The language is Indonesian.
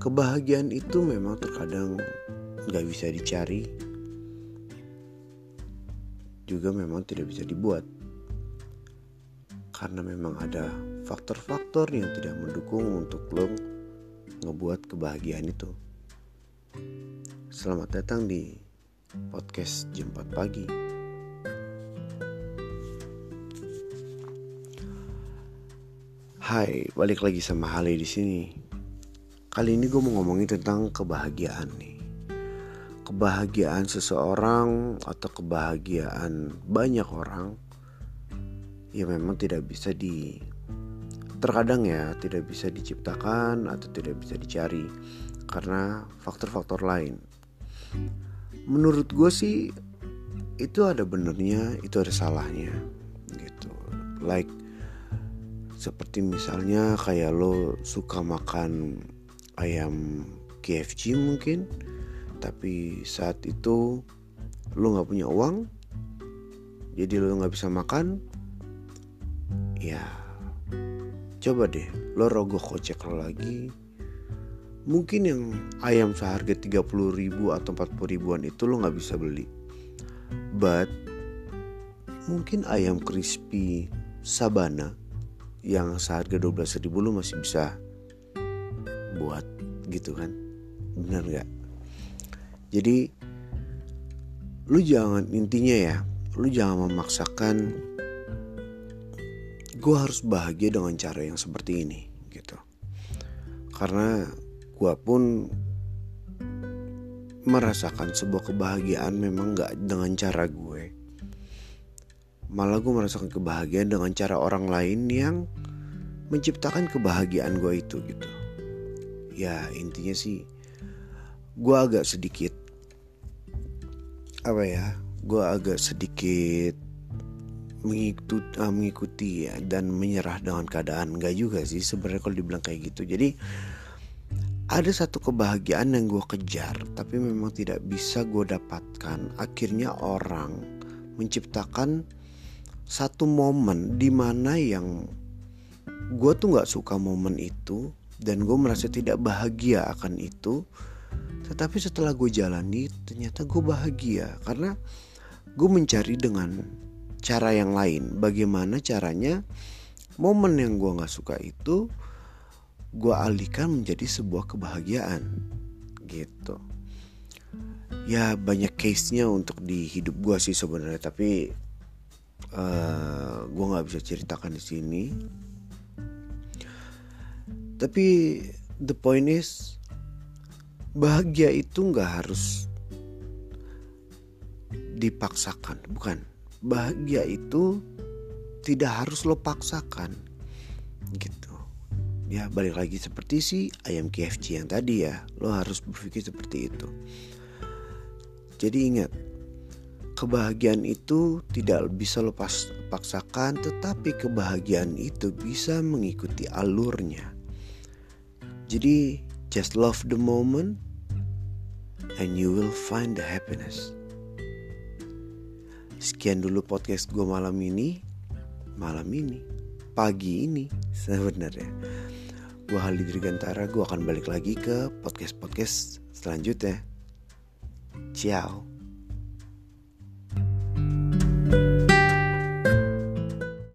kebahagiaan itu memang terkadang nggak bisa dicari. Juga memang tidak bisa dibuat. Karena memang ada faktor-faktor yang tidak mendukung untuk lo ngebuat kebahagiaan itu. Selamat datang di podcast jam 4 pagi. Hai, balik lagi sama Hale di sini. Kali ini gue mau ngomongin tentang kebahagiaan nih. Kebahagiaan seseorang atau kebahagiaan banyak orang ya memang tidak bisa di terkadang ya tidak bisa diciptakan atau tidak bisa dicari karena faktor-faktor lain. Menurut gue sih itu ada benernya, itu ada salahnya gitu. Like seperti misalnya kayak lo suka makan ayam KFC mungkin. Tapi saat itu lo nggak punya uang jadi lo nggak bisa makan ya coba deh lo rogoh kocek lo lagi. Mungkin yang ayam seharga 30 ribu atau 40 ribuan itu lo nggak bisa beli. But mungkin ayam crispy sabana yang seharga 12 ribu lo masih bisa buat gitu kan. Benar nggak? Jadi lu jangan intinya ya lu jangan memaksakan gue harus bahagia dengan cara yang seperti ini gitu. Karena gue pun merasakan sebuah kebahagiaan memang gak dengan cara gue. Malah gue merasakan kebahagiaan dengan cara orang lain yang menciptakan kebahagiaan gue itu gitu ya intinya sih gue agak sedikit apa ya gue agak sedikit mengikuti, uh, mengikuti ya dan menyerah dengan keadaan. Nggak juga sih sebenarnya kalau dibilang kayak gitu. Jadi ada satu kebahagiaan yang gue kejar tapi memang tidak bisa gue dapatkan. Akhirnya orang menciptakan satu momen di mana yang gue tuh nggak suka momen itu dan gue merasa tidak bahagia akan itu. Tetapi setelah gue jalani ternyata gue bahagia. Karena gue mencari dengan cara yang lain. Bagaimana caranya momen yang gue nggak suka itu gue alihkan menjadi sebuah kebahagiaan. Gitu. Ya banyak case nya untuk di hidup gue sih sebenarnya. Tapi uh, eh, gue nggak bisa ceritakan di sini tapi the point is bahagia itu nggak harus dipaksakan, bukan. Bahagia itu tidak harus lo paksakan. Gitu. Ya balik lagi seperti si ayam KFC yang tadi ya. Lo harus berpikir seperti itu. Jadi ingat, kebahagiaan itu tidak bisa lo paksakan, tetapi kebahagiaan itu bisa mengikuti alurnya. Jadi just love the moment and you will find the happiness. Sekian dulu podcast gue malam ini. Malam ini, pagi ini sebenarnya. Gue Halid Gantara, gue akan balik lagi ke podcast-podcast selanjutnya. Ciao.